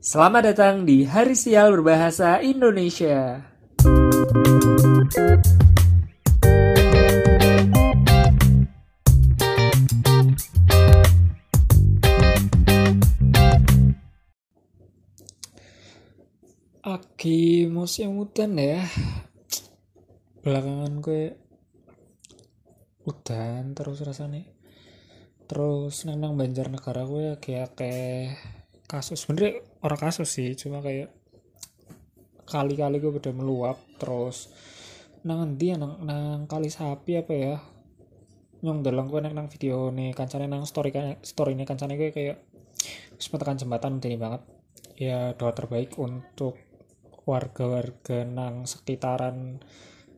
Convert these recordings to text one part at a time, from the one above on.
Selamat datang di Hari Sial Berbahasa Indonesia. Oke, musim hutan ya. Belakangan gue udan terus rasanya. Terus nang banjar negara gue kayak kayak kasus. Sebenernya orang kasus sih cuma kayak kali-kali gue udah meluap terus nang dia nang nang kali sapi apa ya? Nyong dalam gue nang, nang video nih kancane nang story story nih kancane gue kayak tekan jembatan ini banget. Ya doa terbaik untuk warga-warga nang sekitaran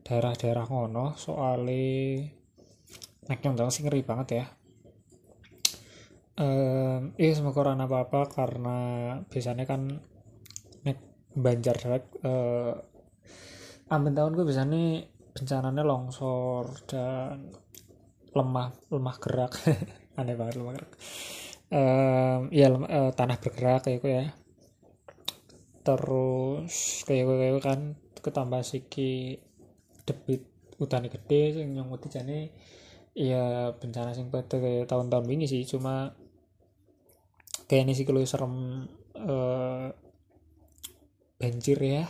daerah-daerah ngono. Soalnya naik nyong sih ngeri banget ya um, semoga orang apa apa karena biasanya kan nek banjar dewek uh, amin tahun gue biasanya bencananya longsor dan lemah lemah gerak. Aneh banget lemah gerak. Um, ya tanah bergerak kayak gue ya. Terus kayak gue kayak kan ketambah siki debit utane gede sing nyong jane ya bencana sing pada kayak tahun-tahun ini sih. Cuma kayak ini sih kalau serem uh, banjir ya.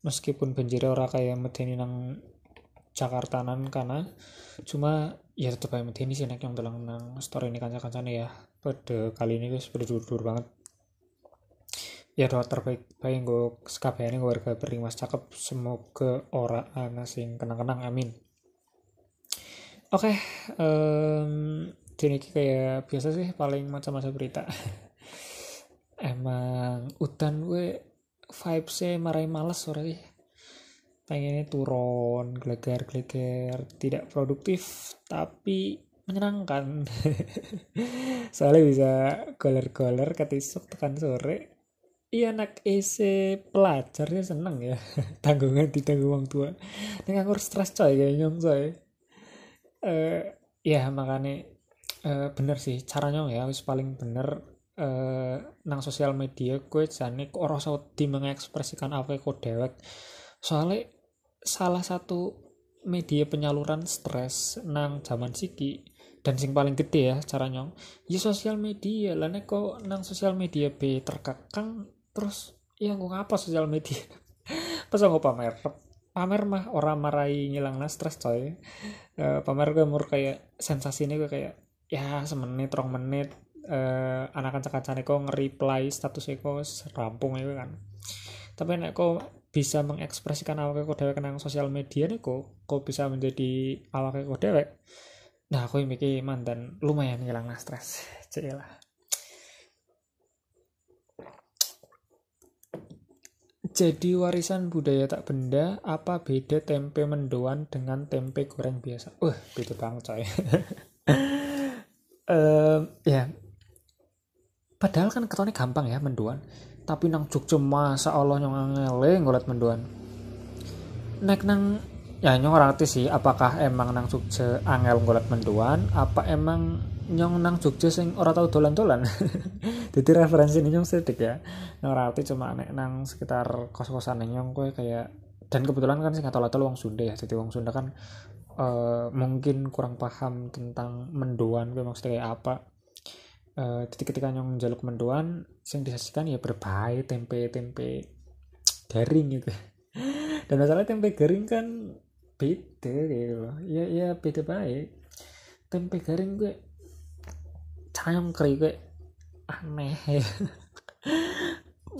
Meskipun banjir orang kayak medeni nang Jakarta nan karena cuma ya tetap aja medeni sih yang dalam nang story ini kanca kancane ya. Pada kali ini guys pada dur banget. Ya doa terbaik baik gue gue warga berimas cakep semoga orang anak sing kenang-kenang amin. Oke okay, um, jadi kayak biasa sih paling macam-macam berita. Emang udan gue vibesnya marahin males sore sih. Pengennya turun gelegar-gelegar tidak produktif tapi menyenangkan. Soalnya bisa goler-goler ketisuk tekan sore. Iya anak EC pelajarnya seneng ya. Tanggungan ditanggung orang tua. Dengan ngurus stres coy kayak nyong coy. Uh, ya makanya uh, bener sih caranya ya wis paling bener uh, nang sosial media gue jane ora di mengekspresikan apa kok dewek soalnya salah satu media penyaluran stres nang zaman siki dan sing paling gede ya caranya ya sosial media. Lah kok nang sosial media be terkekang terus ya gue ngapa sosial media? Pas gue pamer pamer mah orang marai ngilang stres coy. Uh, pamer gue mur kayak sensasi ini gue kayak ya semenit rong menit uh, anak kancang-kancane kok nge-reply status eko rampung itu kan. Tapi nek kok bisa mengekspresikan awak kok dewek nang sosial media nih kok kok bisa menjadi awak kok dewek nah aku mikir mantan lumayan ngilang stres. Lah. Jadi warisan budaya tak benda apa beda tempe mendoan dengan tempe goreng biasa? Wah uh, beda banget coy uh, ya. Padahal kan ketone gampang ya menduan. Tapi nang Jogja masa Allah nyong angele ngolet menduan. Nek nang ya nyong ngerti sih apakah emang nang Jogja angel ngolet menduan apa emang nyong nang Jogja sing ora tau dolan-dolan? Jadi referensi ini nyong sedikit ya. Nyong ngerti cuma nek nang sekitar kos-kosan nyong kowe kayak dan kebetulan kan sing atau-atau wong Sunda ya jadi wong Sunda kan uh, mungkin kurang paham tentang mendoan gue maksudnya kayak apa. Uh, ketika nyong jaluk mendoan yang disajikan ya berbagai tempe-tempe garing gitu. Dan masalah tempe garing kan beda gitu loh. Ya ya beda baik tempe garing gue cayong keri gue aneh. Ya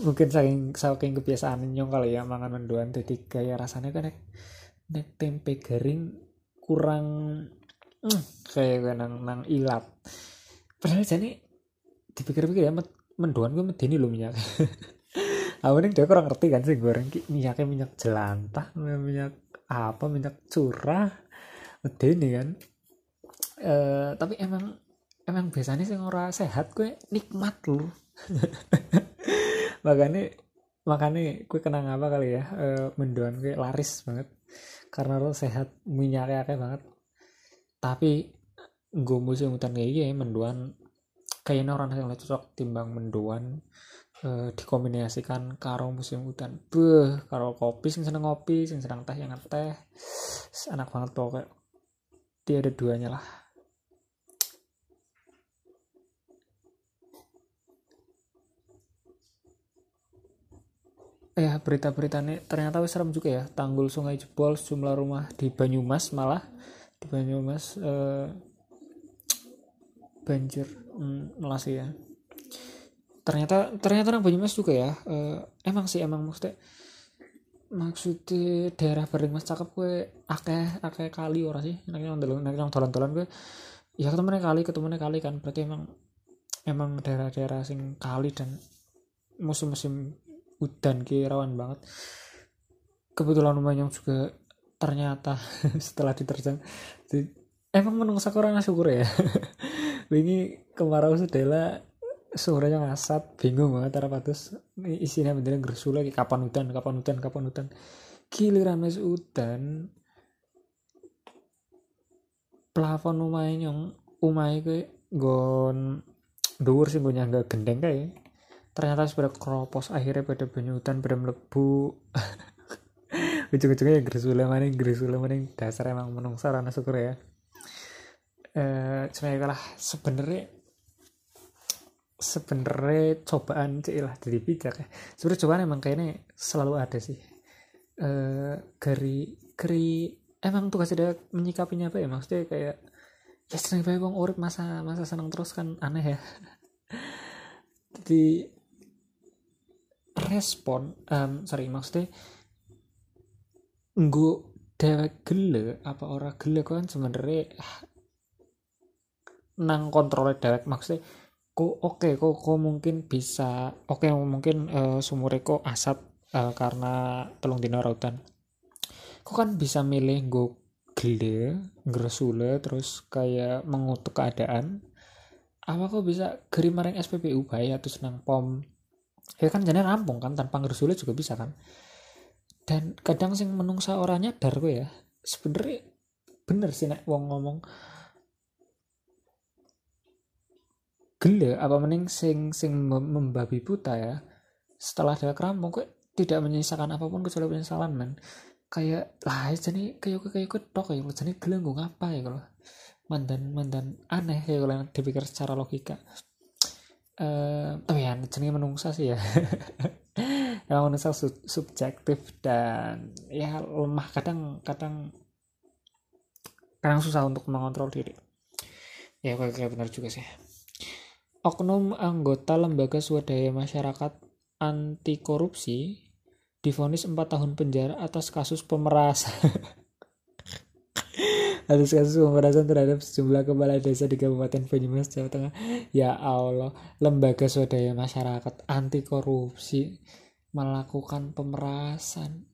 mungkin saking saking kebiasaan nyong kali ya mangan mendoan jadi gaya rasanya kan nek tempe garing kurang hmm, kayak nang nang ilat padahal jadi dipikir-pikir ya mendoan gue medeni lo minyak. Aku nih dia kurang ngerti kan sih goreng minyaknya minyak jelantah minyak apa minyak curah medeni kan. E, tapi emang emang biasanya sih orang sehat gue nikmat loh makanya makanya gue kenang apa kali ya e, mendoan gue laris banget karena lo sehat minyaknya kayak banget. Tapi gue musim hutan kayak gini menduan. Kayaknya orang yang cocok timbang menduan uh, dikombinasikan karo musim hutan beh karo kopi sing seneng ngopi sing seneng teh yang teh enak banget pokoknya. Dia ada duanya lah eh berita-berita nih ternyata wis serem juga ya. Tanggul sungai jebol sejumlah rumah di Banyumas malah. Di Banyumas eh, banjir hmm, ya. Ternyata ternyata orang Banyumas juga ya. Eh, emang sih emang maksudnya maksudnya daerah Beringas cakep gue akeh akeh kali ora sih. Nek dolan nek yang dolan-dolan gue ya ketemunya kali ketemunya kali kan. Berarti emang emang daerah-daerah sing kali dan musim-musim udan ki rawan banget. Kebetulan rumahnya juga ternyata setelah diterjang di, emang menunggu kurang syukur ya. Ini kemarau sudah suaranya ngasat bingung banget cara patus isinya beneran gersu lagi kapan hutan kapan hutan kapan hutan. Giliran mes hutan plafon yang umai ke gon dhuwur sih gue nyangga gendeng kayak ternyata sudah keropos akhirnya pada banyu hutan pada melebu ujung-ujungnya ya gresule mana gresule mana dasar emang menung sarana syukur ya. Eh sebenarnya sebenarnya sebenarnya cobaan sih lah jadi bijak ya. Sebenarnya cobaan emang kayaknya selalu ada sih. Eh gari gari emang tuh kasih ada menyikapinya apa ya? Maksudnya kayak ya seneng banget bang urip masa masa seneng terus kan aneh ya. Jadi respon um, sorry maksudnya nggo dewek gele apa ora gele kan sebenarnya nang kontrol dewek maksudnya kok oke okay, kok kok mungkin bisa oke okay, mungkin uh, sumure kok asap uh, karena telung dino rautan. Kok kan bisa milih nggo gele ngresule terus kayak mengutuk keadaan? Apa kok bisa kirim marang SPBU bayar terus nang pom ya kan jadi rampung kan tanpa ngerusulit juga bisa kan. Dan kadang sing menungsa orangnya dar gue ya sebenernya bener sih nek wong ngomong. Gele apa mending sing sing membabi buta ya. Setelah dia kerampung gue tidak menyisakan apa pun kecuali penyesalan man kayak lah jadi kayak kayak ketok ya jadi gele gue ngapa ya kalau? Mandan mandan aneh ya kalau dipikir secara logika uh, oh ya jenenge menungsa sih ya. Emang menungsa sub subjektif dan ya lemah kadang kadang kadang susah untuk mengontrol diri. Ya kayak benar juga sih. Oknum anggota lembaga swadaya masyarakat anti korupsi difonis 4 tahun penjara atas kasus pemerasan atas kasus pemerasan terhadap sejumlah kepala desa di Kabupaten Banyumas, Jawa Tengah. Ya Allah, lembaga swadaya masyarakat anti korupsi melakukan pemerasan.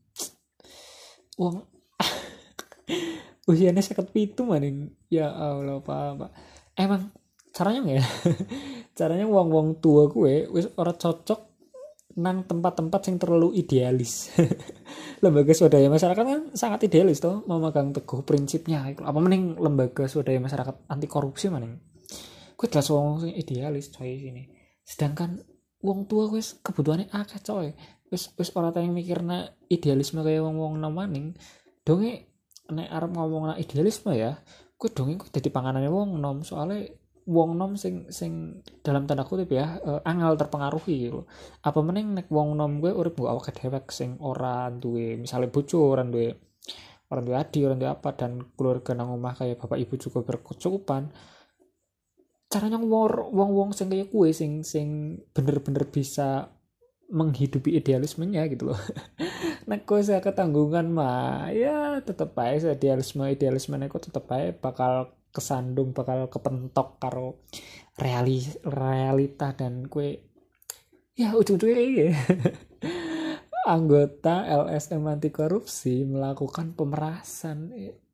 Uang usianya sakit pitu maning. Ya Allah, Pak, Pak. Emang caranya ya? caranya uang-uang tua gue wis ora cocok nang tempat-tempat yang terlalu idealis. Lembaga swadaya masyarakat kan sangat idealis toh memegang teguh prinsipnya. Apa mending lembaga swadaya masyarakat anti korupsi maning gue jelas wong sing idealis coy sini. Sedangkan uang tua gue kebutuhannya akeh coy. Wis wis ora tayang mikirna idealisme kayak wong wong maning. Donge nek arep ngomong idealisme ya gue donge gue jadi panganannya wong nom. Soalnya wong nom sing sing dalam tanda kutip ya uh, angel terpengaruhi gitu. Apa mending nek wong nom gue urip gue awak dewek sing ora duwe misalnya bojo ora duwe orang duwe adi orang duwe apa dan keluarga nang omah kayak bapak ibu juga berkecukupan caranya wong wong wong sing kayak kue sing sing bener-bener bisa menghidupi idealismenya gitu loh. Nek kowe saya ketanggungan mah ya tetep aja idealisme idealisme nek tetep aja bakal kesandung bakal kepentok karo reali realita dan kue ya ujung-ujungnya anggota LSM anti korupsi melakukan pemerasan.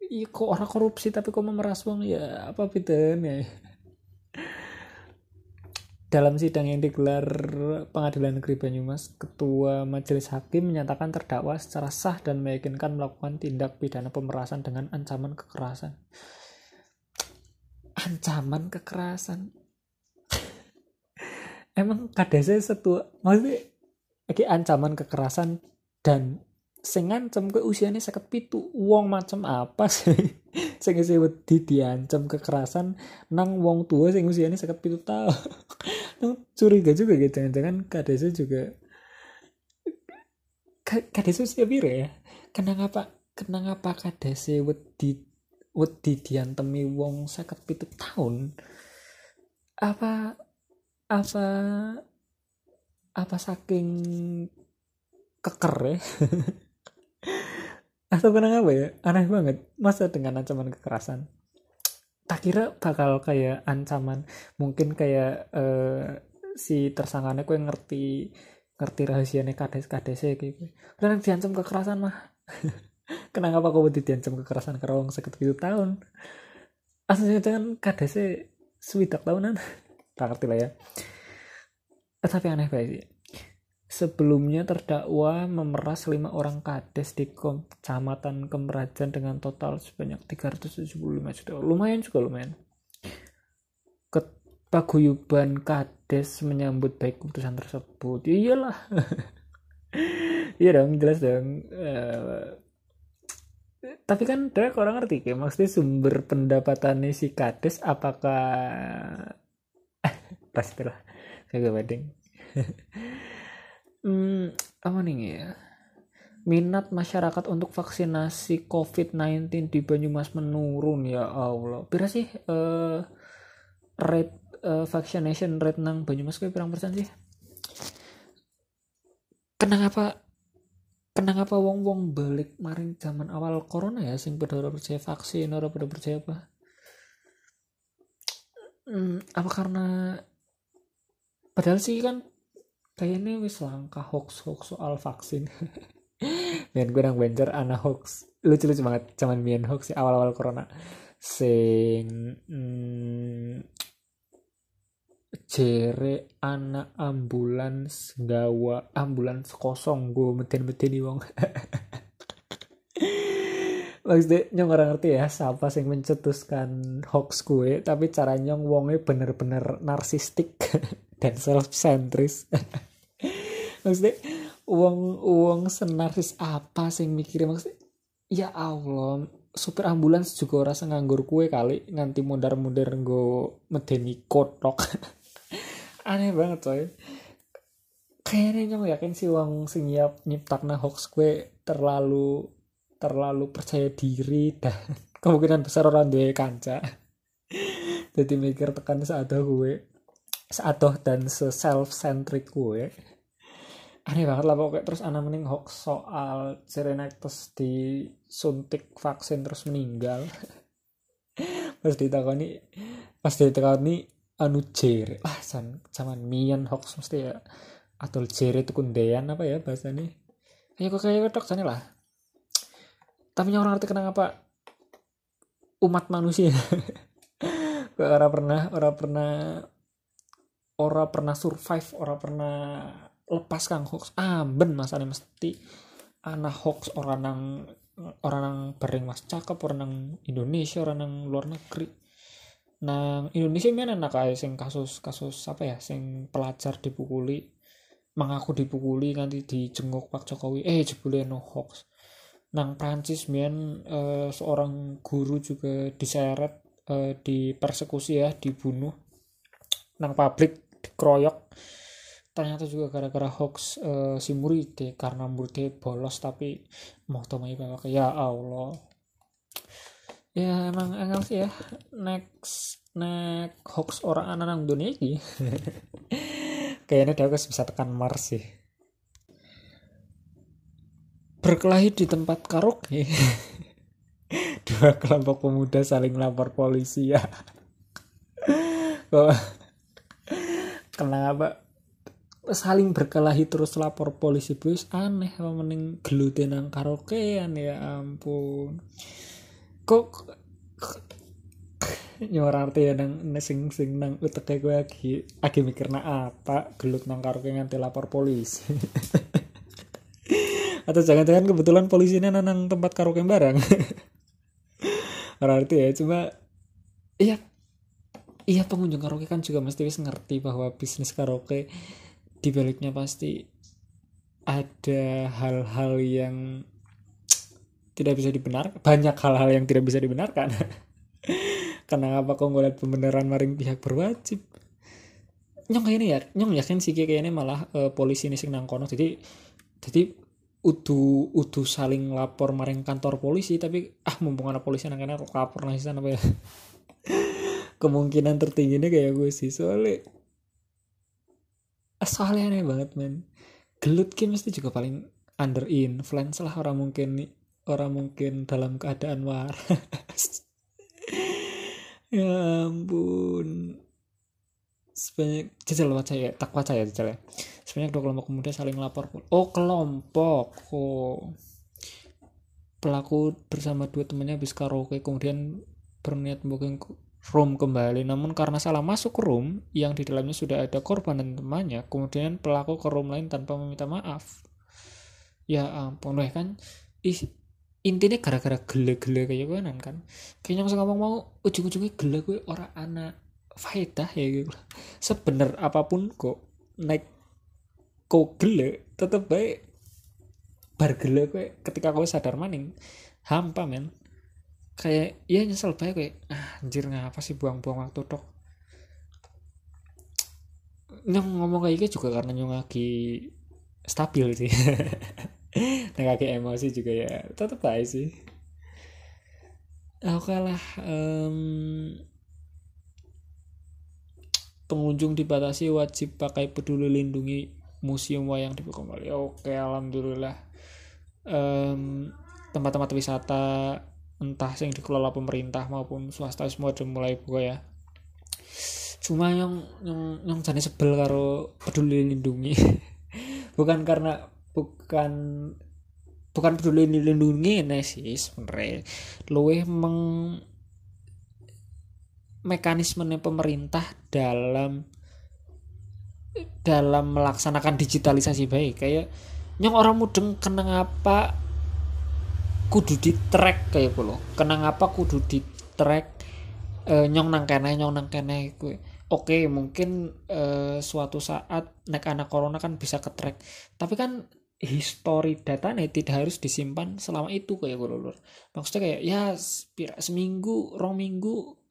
Iya kok orang korupsi tapi kok memeras uang ya apa bedanya? Dalam sidang yang digelar Pengadilan Negeri Banyumas, Ketua Majelis Hakim menyatakan terdakwa secara sah dan meyakinkan melakukan tindak pidana pemerasan dengan ancaman kekerasan ancaman kekerasan. Emang kadese setu maksudnya iki ancaman kekerasan dan sing ngancam ke usianya seket pitu wong macam apa sih? Sing isi wedi diancam kekerasan nang wong tua sing usianya seket pitu tahun curiga juga gitu jangan-jangan kadese juga kadese usia ya? Kenapa kenapa kadese wedi wedi diantemi wong seket pitu tahun apa apa apa saking keker ya atau kenapa ya? Aneh banget. Masa dengan ancaman kekerasan? Tak kira bakal kayak ancaman. Mungkin kayak uh, si tersangkanya kue ngerti ngerti rahasianya kades kades gitu. Dan diancam kekerasan mah kenapa kau diancam kekerasan karena orang sakit gitu tahun aslinya jangan kades swidak tahunan tak ngerti lah ya eh, tapi aneh banget sih Sebelumnya terdakwa memeras lima orang kades di Kecamatan Kemerajan dengan total sebanyak 375 juta. Lumayan juga lumayan. Paguyuban kades menyambut baik keputusan tersebut. Ya iyalah. iya dong, jelas dong. Uh, tapi kan dia orang ngerti kayak maksudnya sumber pendapatannya si kades apakah pastilah kagak wedding hmm, apa nih ya minat masyarakat untuk vaksinasi COVID-19 di Banyumas menurun ya Allah. Pira sih uh, rate uh, vaccination rate nang Banyumas kayak pirang persen sih? Kenapa kenapa wong wong balik maring zaman awal corona ya sing pada percaya vaksin orang pada percaya apa? Hmm, apa karena padahal sih kan kayaknya wis langka hoax hoax soal vaksin. Dan gue nang banjar anak hoax. Lucu lucu banget cuman mian hoax sih awal awal corona. Sing hmm, jere anak ambulans gawa ambulans kosong gue meten meten wong. Maksudnya nyong orang ngerti ya siapa sing mencetuskan hoax gue tapi caranya nyong wongnya bener-bener narsistik dan self centris maksudnya uang uang senaris apa sih mikirnya? Maksudnya ya Allah supir ambulans juga rasa nganggur kue kali nganti mundar-mundur nggo medeni kotok aneh banget coy. Kayaknya nyong yakin sih uang sing nyiap nyiptakna hoax kue terlalu terlalu percaya diri dan kemungkinan besar orang dua kanca. Jadi mikir tekan saat gue seadoh dan se self centric gue aneh banget lah pokoknya. Terus anak mending hoax soal Serenactus disuntik vaksin terus meninggal. Pas ditakoni pas ditakoni anu jere ah san zaman mian hoax mesti ya. Atau jere itu kundean apa ya bahasanya ya kok kayak dok sana lah. Tapi yang orang ngerti kenapa umat manusia. Orang pernah orang pernah ora pernah survive ora pernah lepas kang hoax. Amben ah, ini mesti anak hoax orang nang orang nang bareng mas cakep orang nang Indonesia orang nang luar negeri nang Indonesia mana anak kayak sing kasus kasus apa ya sing pelajar dipukuli mengaku dipukuli nanti dijenguk Pak Jokowi eh jebule no hoax. Nang Prancis mian uh, seorang guru juga diseret uh, dipersekusi ya dibunuh nang pabrik dikeroyok ternyata juga gara-gara hoax uh, si murid karena murid bolos tapi mau tomai bawa ya Allah ya emang enggak sih ya. Next next hoax orang anak nang dunia ini kayaknya dia bisa tekan Mars sih. Berkelahi di tempat karaoke. Dua kelompok pemuda saling lapor polisi ya. Kok kenapa saling berkelahi terus lapor polisi bus aneh mending gelutin nang karaokean ya ampun kok nyorar arti ya nang sing sing nang utek gue lagi lagi mikir na apa gelut nang karaoke nganti lapor polisi? Atau jangan-jangan kebetulan polisinya nang tempat karaoke barang. Berarti ya cuma iya iya pengunjung karaoke kan juga mesti wis ngerti bahwa bisnis karaoke di baliknya pasti ada hal-hal yang tidak bisa dibenarkan banyak hal-hal yang tidak bisa dibenarkan. Karena apa kok ngeliat pembenaran maring pihak berwajib? Nyong ini ya nyong yakin sih kayak ini malah uh, polisi ini sing nang kono. Jadi jadi udu udu saling lapor maring kantor polisi tapi ah mumpung ada polisi nang kena lapor nang sana apa ya? Kemungkinan tertingginya kayak gue sih soalnya ah, soalnya aneh banget men. Gelut mesti juga paling under influence lah orang mungkin orang mungkin dalam keadaan waras. Ya ampun. Sebanyak jajal waca ya tak waca ya jajal ya. Sebanyak dua kelompok pemuda saling lapor oh kelompok. Oh. Pelaku bersama dua temannya habis karaoke kemudian berniat booking room kembali. Namun karena salah masuk room yang di dalamnya sudah ada korban dan temannya kemudian pelaku ke room lain tanpa meminta maaf. Ya ampun weh kan? Ih intinya gara-gara gele-gele kayak gue kan kayaknya nggak ngomong mau ujung-ujungnya gele gue orang anak faedah ya gitu. Sebener apa pun kok naik kok gele tetep baik bar gele kue ketika kau sadar maning hampa men. Kayak ya nyesel baik kayak ah, anjir ngapa sih buang-buang waktu tok nyong ngomong kayak gitu juga karena nyong lagi stabil sih nah kayak emosi juga ya tetep baik sih. Oke lah um, pengunjung dibatasi wajib pakai peduli lindungi museum wayang dibuka kembali oke alhamdulillah. Um, tempat-tempat wisata entah yang dikelola pemerintah maupun swasta semua udah mulai buka ya. Cuma yang yang yang jadi sebel karo peduli lindungi bukan karena bukan bukan peduli lindungi nih sih sebenarnya. Luweh meng mekanisme pemerintah dalam dalam melaksanakan digitalisasi baik. Kayak nyong orang mudeng kena apa kudu di track kayak lo kena apa kudu di track e, nyong nang kene nyong nang kene gue oke mungkin e, suatu saat nek anak corona kan bisa ke track tapi kan history data nih tidak harus disimpan selama itu kayak gue lulur maksudnya kayak ya seminggu rong minggu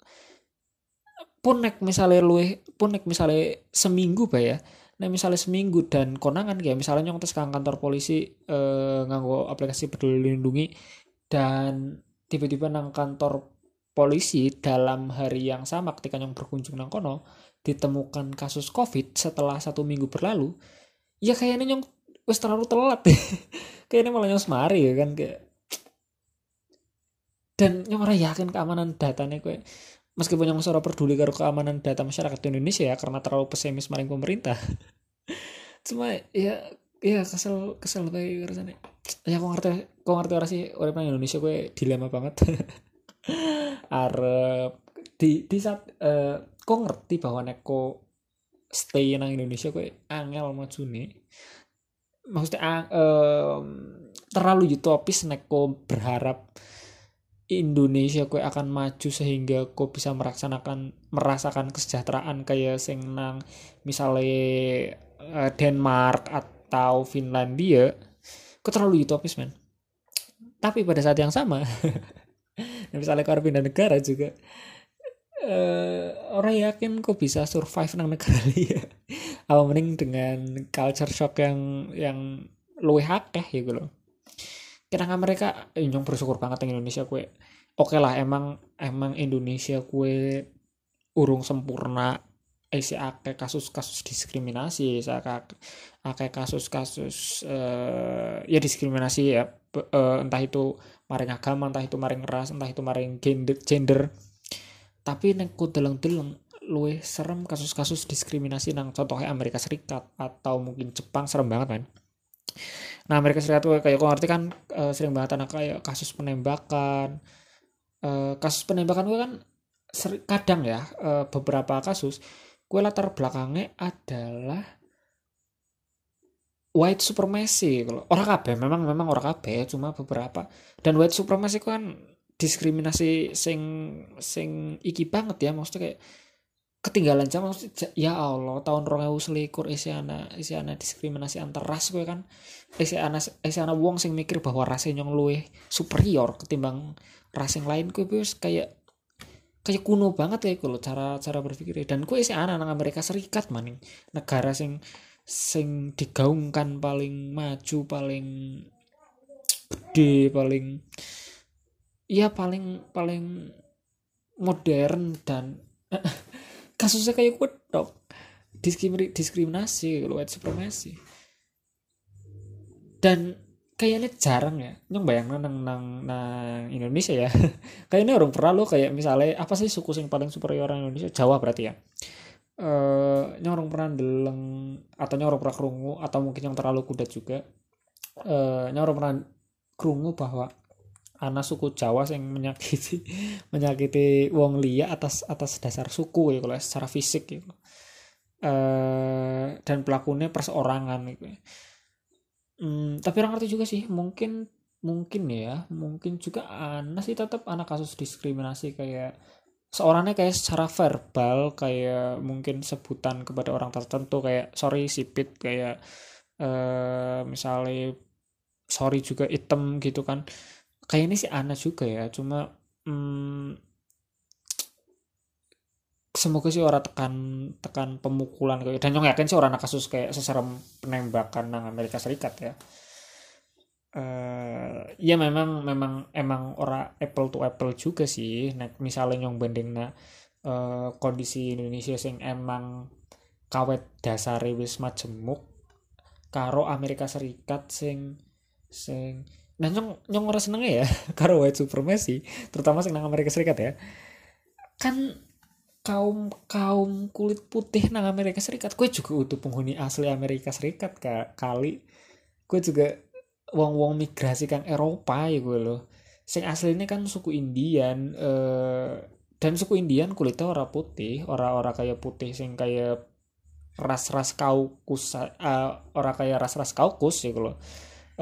pun nek misalnya lu pun nek misalnya seminggu bah ya. Nah misalnya seminggu dan konangan kayak misalnya nyong tes kantor polisi eh, nganggo aplikasi peduli lindungi dan tiba-tiba nang kantor polisi dalam hari yang sama ketika nyong berkunjung nang kono ditemukan kasus covid setelah satu minggu berlalu ya kayaknya nyong wes terlalu telat. Kayaknya malah nyong semari ya kan kayak. Dan nyong ora yakin keamanan datanya kayak meskipun yang suara peduli karo keamanan data masyarakat Indonesia ya karena terlalu pesimis maring pemerintah. Cuma ya ya kesel kesel kayak rasanya. Ya aku ngerti aku ngerti orang sih orang Indonesia gue dilema banget. Arab di di saat uh, kok ngerti bahwa neko stay nang Indonesia gue angel nih maksudnya uh, terlalu utopis neko berharap Indonesia kue akan maju sehingga kau bisa merasakan merasakan kesejahteraan kayak sing nang misalnya uh, Denmark atau Finlandia kau terlalu utopis men. Tapi pada saat yang sama misalnya kau pindah negara juga uh, orang yakin kau bisa survive nang negara dia apa mending dengan culture shock yang yang luwih akeh ya gitu loh. Kira mereka eh, nyong bersyukur banget yang Indonesia kue oke lah emang emang Indonesia kue urung sempurna isi ake kasus-kasus diskriminasi ake kasus-kasus uh, ya diskriminasi ya uh, entah itu maring agama entah itu maring ras entah itu maring gender gender tapi neng deleng-deleng luwe serem kasus-kasus diskriminasi nang contohnya Amerika Serikat atau mungkin Jepang serem banget kan Nah Amerika Serikat tuh kayak kau ngerti kan uh, sering banget anak kayak kasus penembakan. Uh, kasus penembakan gue kan kadang ya uh, beberapa kasus gue latar belakangnya adalah white supremacy kalau orang kabe memang memang orang kabe cuma beberapa. Dan white supremacy kan diskriminasi sing sing iki banget ya maksudnya kayak ketinggalan zaman ya Allah tahun rong selikur isi ana isi ana diskriminasi antar ras gue kan. Isi ana isi ana wong sing mikir bahwa ras nyong luwe superior ketimbang ras yang lain gue bos kayak kayak kuno banget ya kalau cara cara berpikir. Dan gue isi ana nang Amerika Serikat maning. Negara sing sing digaungkan paling maju paling gede paling ya paling paling modern dan kasusnya kayak gue dok. Diskriminasi diskriminasi gitu white supremacy. Dan kayaknya jarang ya. Nyong bayang nang nang nang Indonesia ya. Kayaknya orang pernah lo kayak misalnya apa sih suku yang paling superior orang Indonesia? Jawa berarti ya. Eh uh, orang pernah deleng atau orang pernah kerungu atau mungkin yang terlalu kuda juga. Eh uh, orang pernah kerungu bahwa anak suku Jawa yang menyakiti menyakiti wong liya atas atas dasar suku ya kalau secara fisik gitu uh, dan pelakunya perseorangan gitu hmm, tapi orang ngerti juga sih mungkin mungkin ya mungkin juga anak sih tetap anak kasus diskriminasi kayak seorangnya kayak secara verbal kayak mungkin sebutan kepada orang tertentu kayak sorry sipit kayak uh, misalnya sorry juga item gitu kan kayak ini sih aneh juga ya cuma hmm, semoga sih orang tekan tekan pemukulan kayak dan yang yakin sih orang kasus kayak seserem penembakan nang Amerika Serikat ya. Uh, ya memang memang emang orang apple to apple juga sih nah, misalnya yang banding nah uh, kondisi Indonesia sing emang kawet dasar wis majemuk karo Amerika Serikat sing sing nah nyong nyong ora seneng ya karo white supremacy terutama sing nang Amerika Serikat ya. Kan kaum kaum kulit putih nang Amerika Serikat gue juga utuh penghuni asli Amerika Serikat ka, kali. Gue juga wong-wong migrasi kan Eropa ya gue loh sing asli ini kan suku Indian eh, dan suku Indian kulitnya orang putih orang-orang kayak putih sing kayak ras-ras kaukus uh, orang kayak ras-ras kaukus ya loh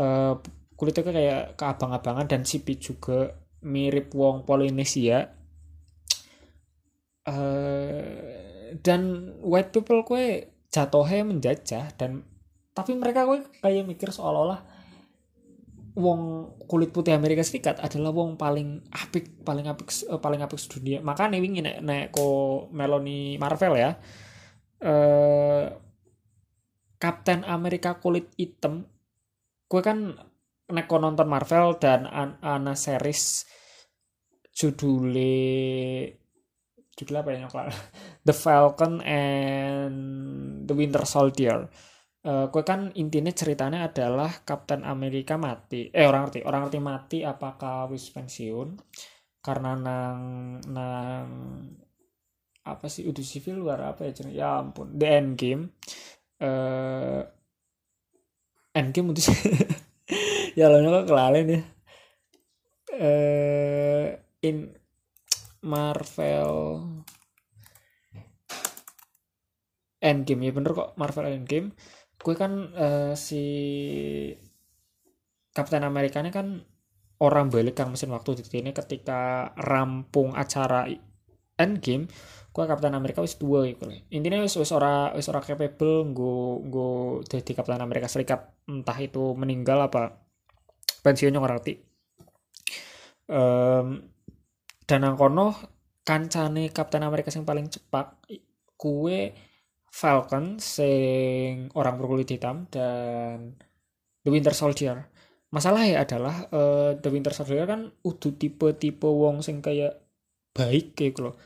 uh, kulitnya kayak keabang-abangan dan sipit juga. Mirip wong Polinesia uh, dan white people kue jatuhnya menjajah dan tapi mereka kue kayak mikir seolah-olah wong kulit putih Amerika Serikat adalah wong paling apik paling apik uh, paling apik sedunia. Makanya wingi nek nek ko Meloni Marvel ya. Uh, Kapten Amerika kulit hitam. Gue kan neko nonton Marvel dan an ana series judulnya judul apa ya The Falcon and The Winter Soldier. Uh, kue kan intinya ceritanya adalah Kapten Amerika mati. Eh orang ngerti orang ngerti mati apakah wis pensiun? Karena nang nang apa sih udah civil luar apa ya ya ampun the end game uh, end game udah ya lo kok kelalen ya? Eh in Marvel Endgame. Ya bener kok Marvel Endgame. Gue kan uh, si Captain America ini kan orang balik kang mesin waktu. Di sini ketika rampung acara Endgame gue Captain America wis dua gitu intinya wis wis ora wis ora capable gue gue jadi Captain Amerika Serikat entah itu meninggal apa pensiunnya ngerti. Um, dan nang kono kancane Kapten Amerika yang paling cepat kue Falcon sing orang berkulit hitam dan The Winter Soldier. Masalahnya adalah uh, The Winter Soldier kan udah tipe-tipe wong sing kayak baik kayak loh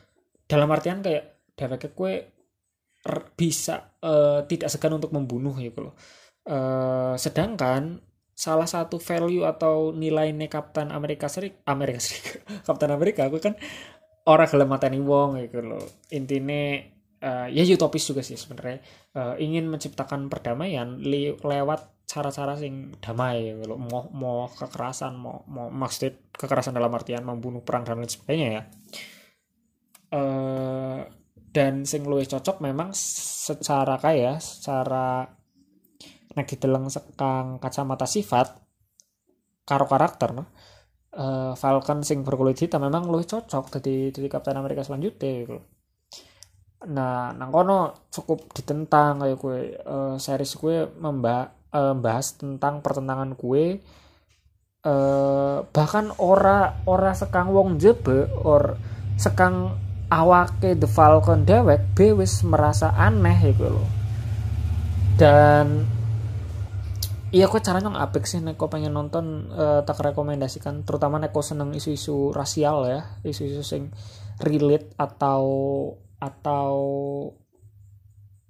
dalam artian kayak dheweke kue bisa uh, tidak segan untuk membunuh ya loh. Uh, sedangkan salah satu value atau nilainya Kapten Amerika Serikat Amerika Serikat Kapten Amerika aku kan orang gelem mateni wong gitu loh. Intinya uh, ya utopis juga sih sebenarnya. Uh, ingin menciptakan perdamaian li lewat cara-cara sing damai gitu mau mau kekerasan mau mau maksud kekerasan dalam artian membunuh perang dan lain sebagainya ya uh, dan sing luwih cocok memang secara kaya secara nek diteleng sekang kacamata sifat karo karakter no? uh, Falcon sing berkulit hitam memang lebih cocok jadi jadi Kapten Amerika selanjutnya gitu. nah nang kono cukup ditentang kayak gue uh, series gue membahas uh, membahas tentang pertentangan kue uh, bahkan ora ora sekang wong jebe or sekang awake The Falcon dewek bewis merasa aneh gitu loh dan iya kok caranya apik sih neko pengen nonton uh, tak rekomendasikan terutama neko seneng isu-isu rasial ya isu-isu sing relate atau atau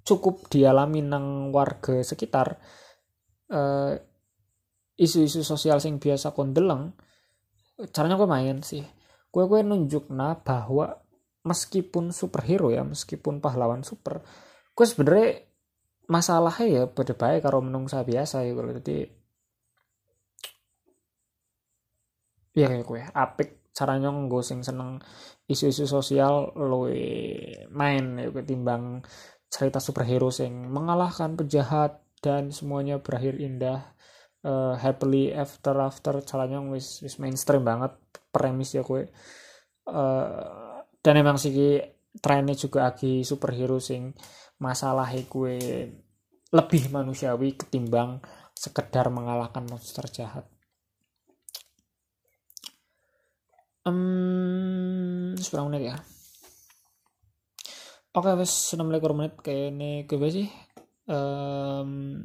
cukup dialami nang warga sekitar uh, isu-isu sosial sing biasa kondeleng caranya gue main sih. Gue gue nunjuk nah bahwa meskipun superhero ya meskipun pahlawan super gue sebenarnya masalahnya ya pada baik kalau menungsa biasa ya kalau jadi ya kayak gue apik caranya gue sing seneng isu-isu sosial lo main ya ketimbang cerita superhero sing mengalahkan penjahat dan semuanya berakhir indah uh, happily after after caranya wis wis mainstream banget premis ya gue. Uh, dan emang sih trennya juga lagi superhero sing masalah gue lebih manusiawi ketimbang sekedar mengalahkan monster jahat. Um, seberapa menit ya? Oke, wes 16 menit kayak ini gue sih. Um,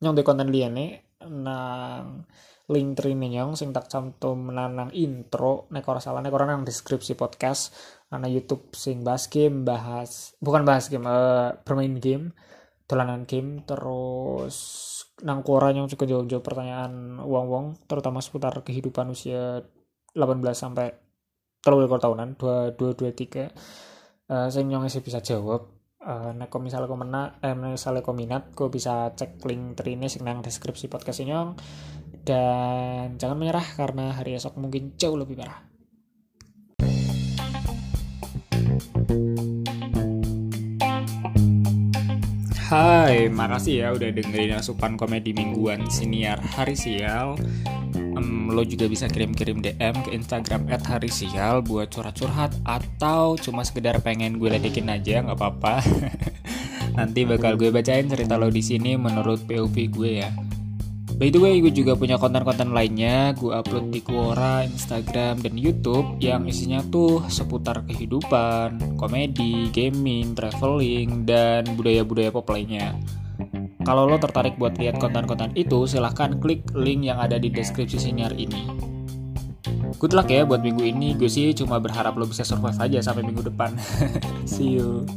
nyong di konten nih nang link trine nyong sing tak cantum nang intro. Nek ora salah nek ora nang deskripsi podcast ana YouTube sing bahas game bahas bukan bahas game uh, bermain game dolanan game terus nang kora yang juga jauh-jauh pertanyaan wong-wong terutama seputar kehidupan usia 18 sampai terlalu tahunan dua dua dua tiga. Uh, sing nyong bisa jawab uh, nek kok misalnya kau mena eh misalnya kau minat kau bisa cek link trine sing nang deskripsi podcast nyong dan jangan menyerah karena hari esok mungkin jauh lebih parah. Hai, makasih ya udah dengerin asupan komedi mingguan siniar hari sial. Um, lo juga bisa kirim-kirim DM ke Instagram @harisial buat curhat-curhat atau cuma sekedar pengen gue ledekin aja nggak apa-apa. Nanti bakal gue bacain cerita lo di sini menurut POV gue ya. By the way, gue juga punya konten-konten lainnya. Gue upload di Quora, Instagram, dan YouTube yang isinya tuh seputar kehidupan, komedi, gaming, traveling, dan budaya-budaya pop lainnya. Kalau lo tertarik buat lihat konten-konten itu, silahkan klik link yang ada di deskripsi siniar ini. Good luck ya buat minggu ini. Gue sih cuma berharap lo bisa survive aja sampai minggu depan. See you.